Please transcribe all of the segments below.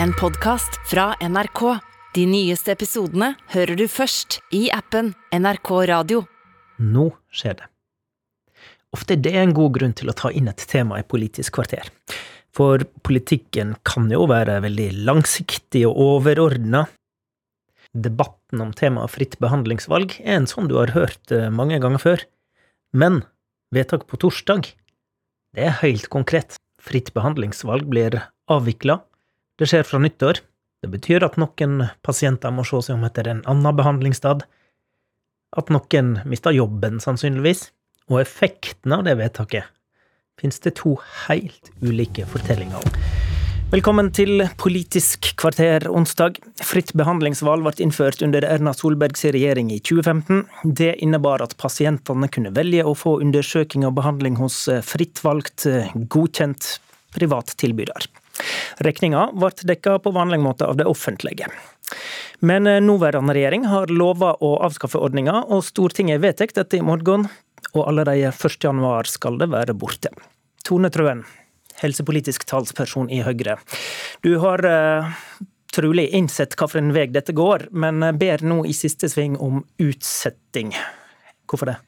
en podkast fra NRK. De nyeste episodene hører du først i appen NRK Radio. Nå skjer det. Ofte er det en god grunn til å ta inn et tema i Politisk kvarter. For politikken kan jo være veldig langsiktig og overordna. Debatten om temaet fritt behandlingsvalg er en sånn du har hørt eh, mange ganger før. Men vedtak på torsdag, det er helt konkret. Fritt behandlingsvalg blir avvikla. Det skjer fra nyttår. Det betyr at noen pasienter må se seg om etter en annen behandlingsstad. At noen mister jobben, sannsynligvis. Og effekten av det vedtaket finnes det to helt ulike fortellinger om. Velkommen til Politisk kvarter onsdag. Fritt behandlingsvalg ble innført under Erna Solbergs regjering i 2015. Det innebar at pasientene kunne velge å få undersøking og behandling hos fritt valgt, godkjent privat tilbyder. Regninga ble dekka på vanlig måte av det offentlige. Men nåværende regjering har lova å avskaffe ordninga, og Stortinget vedtar dette i morgen. Og allerede 1.1 skal det være borte. Tone Trøen, helsepolitisk talsperson i Høyre. Du har uh, trolig innsett hvilken vei dette går, men ber nå i siste sving om utsetting. Hvorfor det?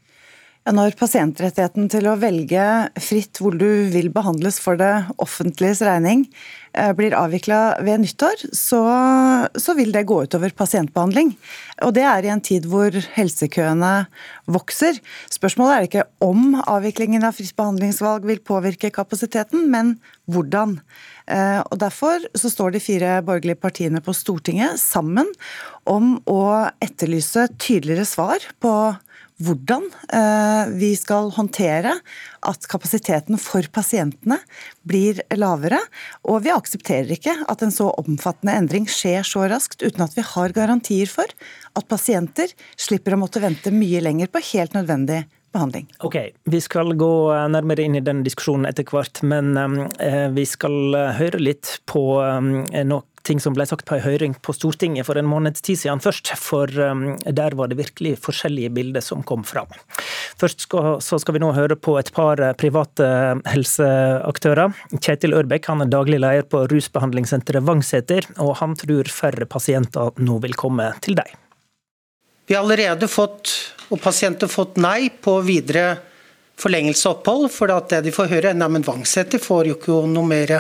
Når pasientrettigheten til å velge fritt hvor du vil behandles for det offentliges regning eh, blir avvikla ved nyttår, så, så, vil det gå utover pasientbehandling. Og det er i en tid hvor helsekøene vokser. Spørsmålet er ikke om avviklingen av fritt behandlingsvalg vil påvirke kapasiteten, men hvordan. Eh, og Derfor så står de fire borgerlige partiene på Stortinget sammen om å etterlyse tydeligere svar på hvordan eh, vi skal håndtere at kapasiteten for pasientene blir lavere. Og vi aksepterer ikke at en så omfattende endring skjer så raskt uten at vi har garantier for at pasienter slipper å måtte vente mye lenger på helt nødvendig behandling. Ok, Vi skal gå nærmere inn i den diskusjonen etter hvert, men eh, vi skal høre litt på noe ting som ble sagt på en høring på Stortinget for en måneds tid siden først, for um, der var det virkelig forskjellige bilder som kom fram. Først skal, så skal vi nå høre på et par eh, private helseaktører. Kjetil Ørbekk han er daglig leder på rusbehandlingssenteret Vangseter, og han tror færre pasienter nå vil komme til deg. Vi har allerede fått, og pasienter fått nei på videre forlengelse av opphold, for det de får høre er at Vangseter får jo ikke noe mer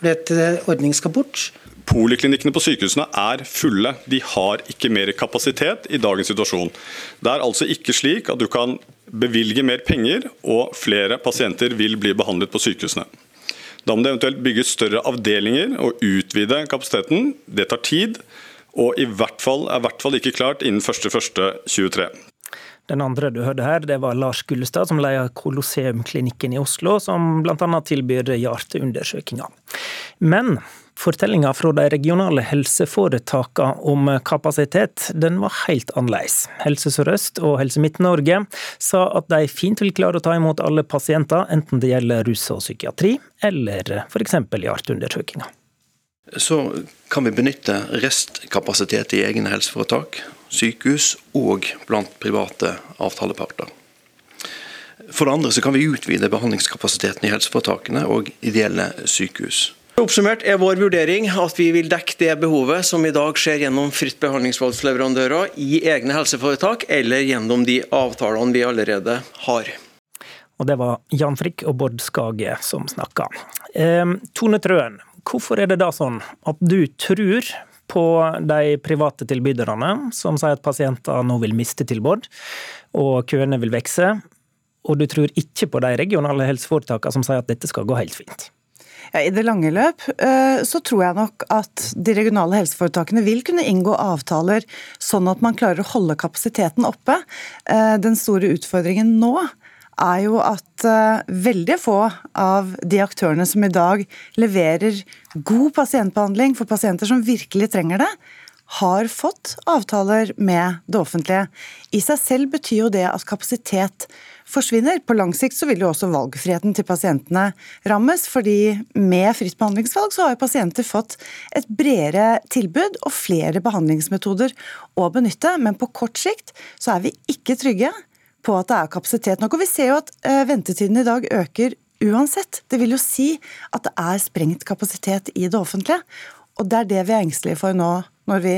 fordi ordningen skal bort. Poliklinikkene på sykehusene er fulle. De har ikke mer kapasitet i dagens situasjon. Det er altså ikke slik at du kan bevilge mer penger og flere pasienter vil bli behandlet på sykehusene. Da må det eventuelt bygges større avdelinger og utvide kapasiteten. Det tar tid, og i hvert fall, er i hvert fall ikke klart innen 1.1.23. Den andre du hørte her, det var Lars Gullestad, som leder Colosseum-klinikken i Oslo, som bl.a. tilbyr hjerteundersøkelser. Men Fortellinga fra de regionale helseforetakene om kapasitet, den var helt annerledes. Helse Sør-Øst og Helse Midt-Norge sa at de fint vil klare å ta imot alle pasienter, enten det gjelder rus og psykiatri, eller f.eks. hjerteundersøkelser. Så kan vi benytte restkapasitet i egne helseforetak, sykehus og blant private avtaleparter. For det andre så kan vi utvide behandlingskapasiteten i helseforetakene og ideelle sykehus. Oppsummert er vår vurdering at vi vil dekke det behovet som i dag skjer gjennom fritt behandlingsvalgsleverandører i egne helseforetak, eller gjennom de avtalene vi allerede har. Og Det var Jan Frikk og Bård Skage som snakka. Eh, Tone Trøen, hvorfor er det da sånn at du tror på de private tilbyderne som sier at pasienter nå vil miste tilbud, og køene vil vekse, og du tror ikke på de regionale helseforetakene som sier at dette skal gå helt fint? Ja, I det lange løp eh, så tror jeg nok at de regionale helseforetakene vil kunne inngå avtaler sånn at man klarer å holde kapasiteten oppe. Eh, den store utfordringen nå er jo at eh, veldig få av de aktørene som i dag leverer god pasientbehandling for pasienter som virkelig trenger det, har fått avtaler med det offentlige. I seg selv betyr jo det at kapasitet forsvinner. På lang sikt så vil jo også valgfriheten til pasientene rammes, fordi med fritt behandlingsvalg så har jo pasienter fått et bredere tilbud og flere behandlingsmetoder å benytte. Men på kort sikt så er vi ikke trygge på at det er kapasitet nok. Og vi ser jo at eh, ventetiden i dag øker uansett. Det vil jo si at det er sprengt kapasitet i det offentlige. Og det er det vi er engstelige for nå når vi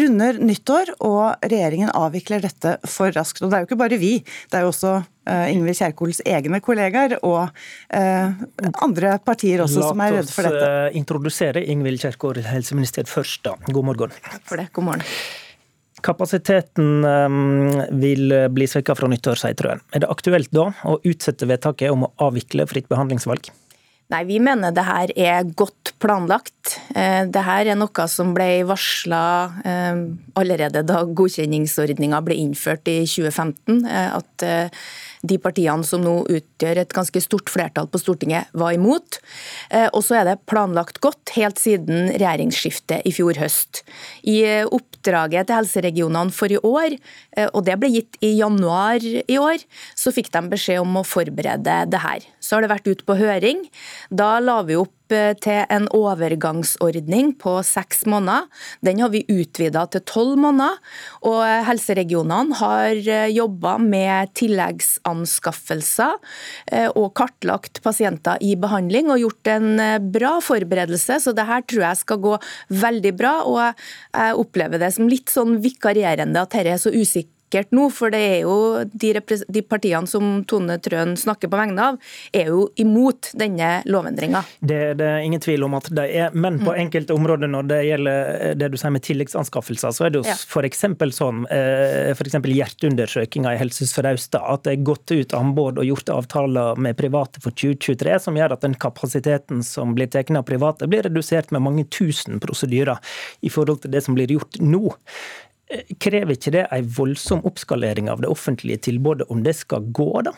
runder nyttår og regjeringen avvikler dette for raskt. Og det er jo ikke bare vi, det er jo også uh, Ingvild Kjerkols egne kollegaer og uh, andre partier også som er redde for dette. La oss introdusere Ingvild Kjerkol, helseminister, først. da. God morgen. Takk for det. God morgen. Kapasiteten um, vil bli svekka fra nyttår, sier Trøen. Er det aktuelt da å utsette vedtaket om å avvikle fritt behandlingsvalg? Nei, Vi mener det her er godt planlagt. Eh, det her er noe som ble varsla eh, allerede da godkjenningsordninga ble innført i 2015. Eh, at de partiene som nå utgjør et ganske stort flertall på Stortinget, var imot. Og så er det planlagt godt helt siden regjeringsskiftet i fjor høst. I oppdraget til helseregionene for i år, og det ble gitt i januar i år, så fikk de beskjed om å forberede det her. Så har det vært ute på høring. Da la vi opp eh, til en overgangsordning på seks måneder. Den har vi utvida til tolv måneder. Og helseregionene har eh, jobba med tilleggsanskaffelser eh, og kartlagt pasienter i behandling og gjort en bra forberedelse. Så det her tror jeg skal gå veldig bra. Og jeg opplever det som litt sånn vikarierende at dette er så usikkert sikkert nå, for det er jo de, de partiene som Tone Trøen snakker på vegne av, er jo imot denne lovendringa. Det, det, er ingen tvil om at de er, men på mm. enkelte områder når det gjelder det du sier med tilleggsanskaffelser, så er det jo ja. f.eks. sånn eh, f.eks. hjerteundersøkinga i Helse Sør-Austad, at det er gått ut anbud og gjort avtaler med private for 2023 som gjør at den kapasiteten som blir tatt av private, blir redusert med mange tusen prosedyrer i forhold til det som blir gjort nå. Krever ikke det en voldsom oppskalering av det offentlige tilbudet om det skal gå, da?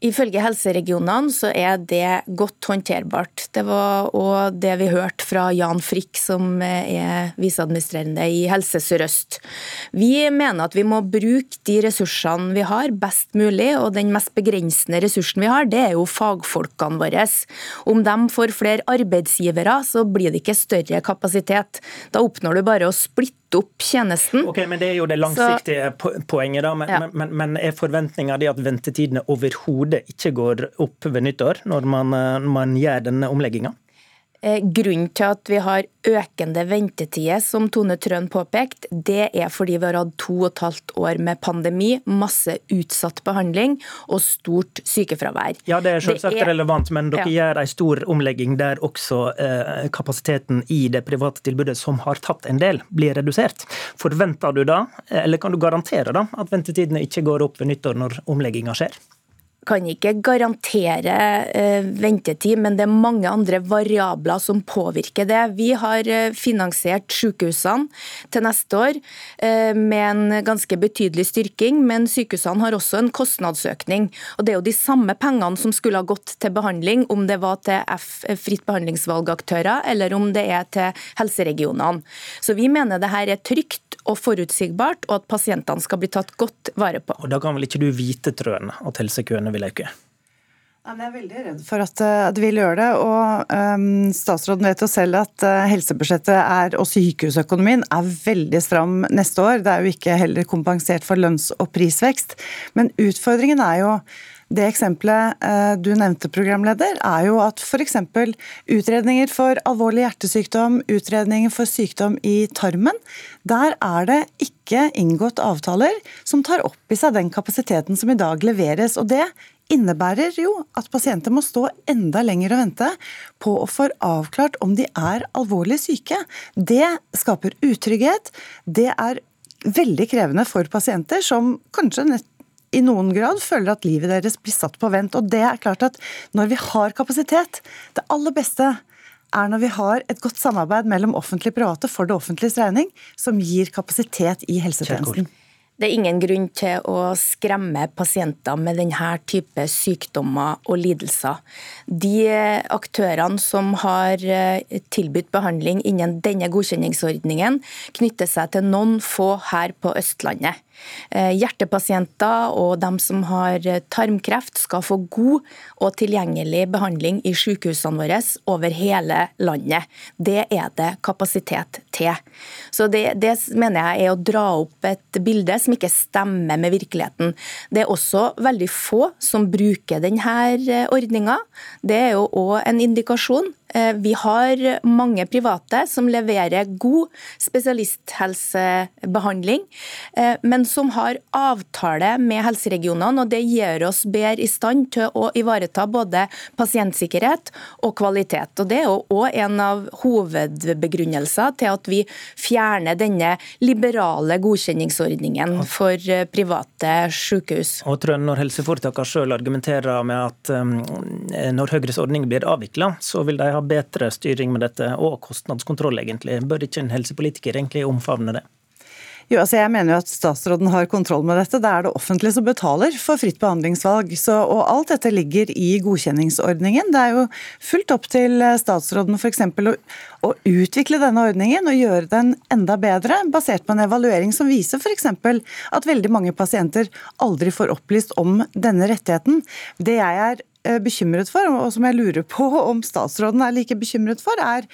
Ifølge helseregionene så er det godt håndterbart. Det var òg det vi hørte fra Jan Frikk, som er viseadministrerende i Helse Sør-Øst. Vi mener at vi må bruke de ressursene vi har best mulig, og den mest begrensende ressursen vi har, det er jo fagfolkene våre. Om de får flere arbeidsgivere, så blir det ikke større kapasitet. Da oppnår du bare å splitte opp tjenesten. Ok, men Det er jo det langsiktige så, poenget. da, men, ja. men, men, er forventninga di at ventetidene overhodet ikke går opp ved nyttår, når man, man gjør denne omlegginga? Eh, grunnen til at vi har økende ventetider, som Tone Trøen påpekte, det er fordi vi har hatt to og et halvt år med pandemi, masse utsatt behandling og stort sykefravær. Ja, det er selvsagt det er, relevant, men dere ja. gjør en stor omlegging der også eh, kapasiteten i det private tilbudet, som har tatt en del, blir redusert. Forventer du da, eller kan du garantere da, at ventetidene ikke går opp ved nyttår når omlegginga skjer? Kan ikke garantere eh, ventetid, men det er mange andre variabler som påvirker det. Vi har eh, finansiert sykehusene til neste år eh, med en ganske betydelig styrking, men sykehusene har også en kostnadsøkning. Og Det er jo de samme pengene som skulle ha gått til behandling, om det var til F fritt behandlingsvalgaktører eller om det er til helseregionene. Så vi mener det her er trygt og forutsigbart, og at pasientene skal bli tatt godt vare på. Og Da kan vel ikke du vite, Trøen, at helsekøene vil øke? Jeg er veldig redd for at eh, det vil gjøre det. og um, Statsråden vet jo selv at uh, helsebudsjettet er, og sykehusøkonomien er veldig stram neste år. Det er jo ikke heller kompensert for lønns- og prisvekst. Men utfordringen er jo det eksempelet uh, du nevnte, programleder, er jo at f.eks. utredninger for alvorlig hjertesykdom, utredninger for sykdom i tarmen, der er det ikke inngått avtaler som tar opp i seg den kapasiteten som i dag leveres. og det innebærer jo at pasienter må stå enda lenger og vente på å få avklart om de er alvorlig syke. Det skaper utrygghet. Det er veldig krevende for pasienter som kanskje i noen grad føler at livet deres blir satt på vent. Og det er klart at når vi har kapasitet Det aller beste er når vi har et godt samarbeid mellom offentlige og private for det offentliges regning, som gir kapasitet i helsetjenesten. Det er ingen grunn til å skremme pasienter med denne type sykdommer og lidelser. De aktørene som har eh, tilbudt behandling innen denne godkjenningsordningen, knytter seg til noen få her på Østlandet. Eh, hjertepasienter og dem som har eh, tarmkreft skal få god og tilgjengelig behandling i sykehusene våre over hele landet. Det er det kapasitet til. Så det, det mener jeg er å dra opp et bilde som ikke stemmer med virkeligheten. Det er også veldig få som bruker denne eh, ordninga. Det er jo òg en indikasjon vi har mange private som leverer god spesialisthelsebehandling, eh, men som har avtale med helseregionene. og Det gjør oss bedre i stand til å ivareta både pasientsikkerhet og kvalitet. Og Det er òg en av hovedbegrunnelser til at vi fjerner denne liberale godkjenningsordningen for eh, private sykehus. Og Trøn, Når helseforetakene selv argumenterer med at um, når Høyres ordning blir avvikla, så vil de ha bedre styring med dette, og kostnadskontroll, egentlig. Bør ikke en helsepolitiker egentlig omfavne det? Jo, altså jeg mener jo at statsråden har kontroll med dette. Det er det offentlige som betaler for fritt behandlingsvalg. Så, og alt dette ligger i godkjenningsordningen. Det er jo fullt opp til statsråden f.eks. Å, å utvikle denne ordningen og gjøre den enda bedre, basert på en evaluering som viser f.eks. at veldig mange pasienter aldri får opplyst om denne rettigheten. Det jeg er bekymret for, og som jeg lurer på om statsråden er like bekymret for, er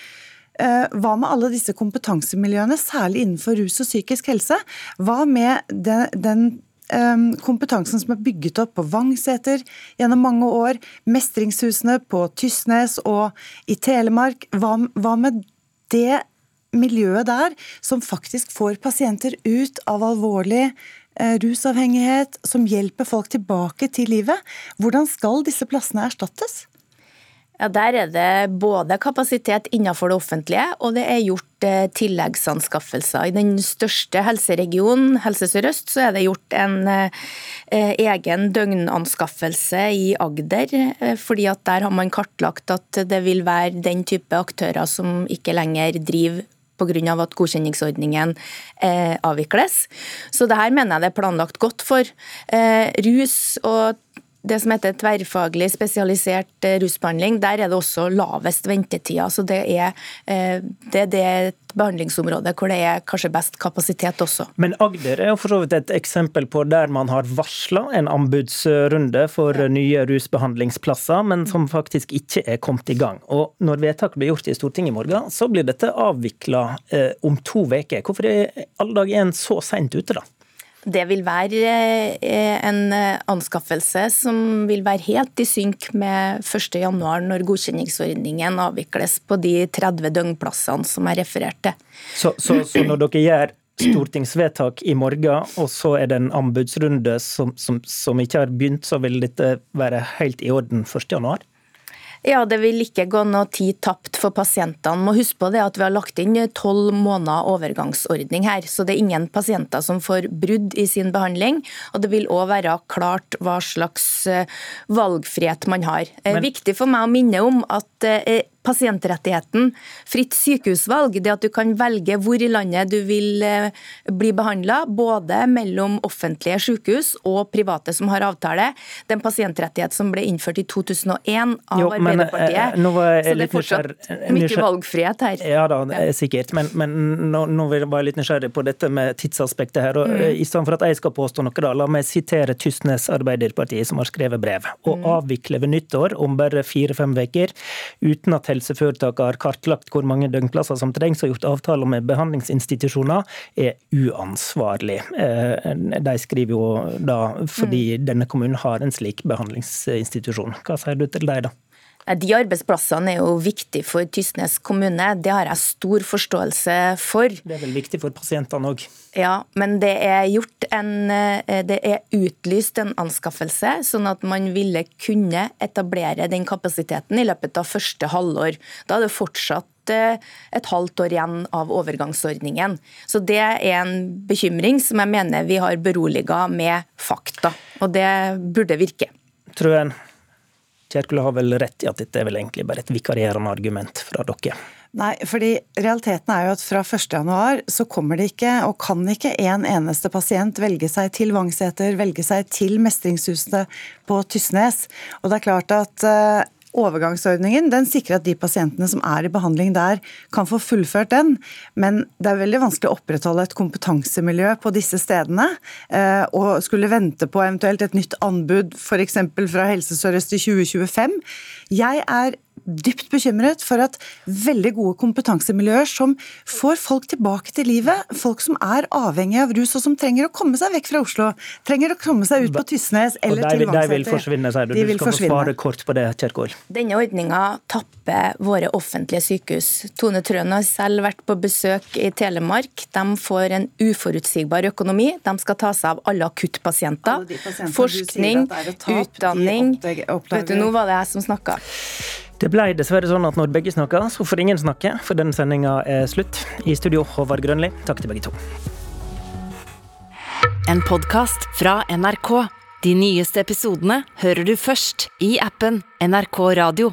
Eh, hva med alle disse kompetansemiljøene, særlig innenfor rus og psykisk helse? Hva med den, den ehm, kompetansen som er bygget opp på Vangseter gjennom mange år, mestringshusene på Tysnes og i Telemark. Hva, hva, med det miljøet der som faktisk får pasienter ut av alvorlig eh, rusavhengighet, som hjelper folk tilbake til livet? Hvordan skal disse plassene erstattes? Ja, Der er det både kapasitet innenfor det offentlige, og det er gjort eh, tilleggsanskaffelser. I den største helseregionen, Helse Sør-Øst, så er det gjort en eh, egen døgnanskaffelse i Agder. Eh, fordi at der har man kartlagt at det vil være den type aktører som ikke lenger driver pga. at godkjenningsordningen eh, avvikles. Så det her mener jeg det er planlagt godt for. Eh, rus og det som heter tverrfaglig spesialisert eh, rusbehandling, der er det også lavest ventetider. Så det er, eh, det er det behandlingsområdet hvor det er kanskje best kapasitet også. Men Agder er jo for så vidt et eksempel på der man har varsla en anbudsrunde for nye rusbehandlingsplasser, men som faktisk ikke er kommet i gang. Og når vedtaket blir gjort i Stortinget i morgen, så blir dette avvikla eh, om to uker. Hvorfor er all dag en så seint ute, da? Det vil være eh, en eh, anskaffelse som vil være helt i synk med 1.1, når godkjenningsordningen avvikles på de 30 døgnplassene som jeg refererte. Så, så, så når dere gjør stortingsvedtak i morgen, og så er det en anbudsrunde som, som, som ikke har begynt, så vil dette være helt i orden 1.1? Ja, Det vil ikke gå noe tid tapt for pasientene. Må huske på det at Vi har lagt inn tolv måneder overgangsordning her. så Det er ingen pasienter som får brudd i sin behandling. og Det vil òg være klart hva slags eh, valgfrihet man har. Det er viktig for meg å minne om at eh, pasientrettigheten, fritt sykehusvalg, det at du kan velge hvor i landet du vil eh, bli behandla, både mellom offentlige sykehus og private som har avtale. Det er en pasientrettighet som ble innført i 2001 av jo, men, Arbeiderpartiet. Eh, så det er fortsatt mye valgfrihet her. Ja da, er sikkert. Men, men nå, nå vil jeg være litt nysgjerrig på dette med tidsaspektet her. og mm. I stedet for at jeg skal påstå noe, da, la meg sitere Tysnes Arbeiderpartiet, som har skrevet brev. Å mm. avvikle ved nyttår om bare fire-fem uker uten at helseforetaket har kartlagt hvor mange døgnplasser som trengs og gjort avtaler med behandlingsinstitusjoner, er uansvarlig. Eh, de skriver jo da fordi mm. denne kommunen har en slik behandlingsinstitusjon. Hva sier du til dem da? De arbeidsplassene er jo viktige for Tysnes kommune, det har jeg stor forståelse for. Det er vel viktig for pasientene òg? Ja, men det er gjort en eh, Det er utlyst en anskaffelse, sånn at man ville kunne etablere den kapasiteten i løpet av første halvår. Da er det fortsatt eh, et halvt år igjen av overgangsordningen. Så det er en bekymring som jeg mener vi har beroliga med fakta. Og det burde virke. Trøen, Kjerkol har vel rett i at dette er vel egentlig bare et vikarierende argument fra dere? Nei, fordi realiteten er jo at fra 1.1 så kommer det ikke, og kan ikke, en eneste pasient velge seg til Vangseter, velge seg til Mestringshuset på Tysnes. Og det er klart at eh, Overgangsordningen den sikrer at de pasientene som er i behandling der, kan få fullført den. Men det er veldig vanskelig å opprettholde et kompetansemiljø på disse stedene. Eh, og skulle vente på eventuelt et nytt anbud f.eks. fra Helse Sør-Øst i 2025. Jeg er dypt bekymret for at veldig gode kompetansemiljøer som får folk tilbake til livet, folk som er avhengige av rus og som trenger å komme seg vekk fra Oslo, trenger å komme seg ut på Tysnes eller de, til Vangseter. De vil forsvinne, sier du. Du skal få svare kort på det, Kjerkol. Denne ordninga tapper våre offentlige sykehus. Tone Trøen har selv vært på besøk i Telemark. De får en uforutsigbar økonomi. De skal ta seg av alle akuttpasienter. Forskning, utdanning. Vet du, nå var det jeg som snakka. Det ble dessverre sånn at når begge snakker, så får ingen snakke, for denne sendinga er slutt. I studio, Håvard Grønli. Takk til begge to. En podkast fra NRK. De nyeste episodene hører du først i appen NRK Radio.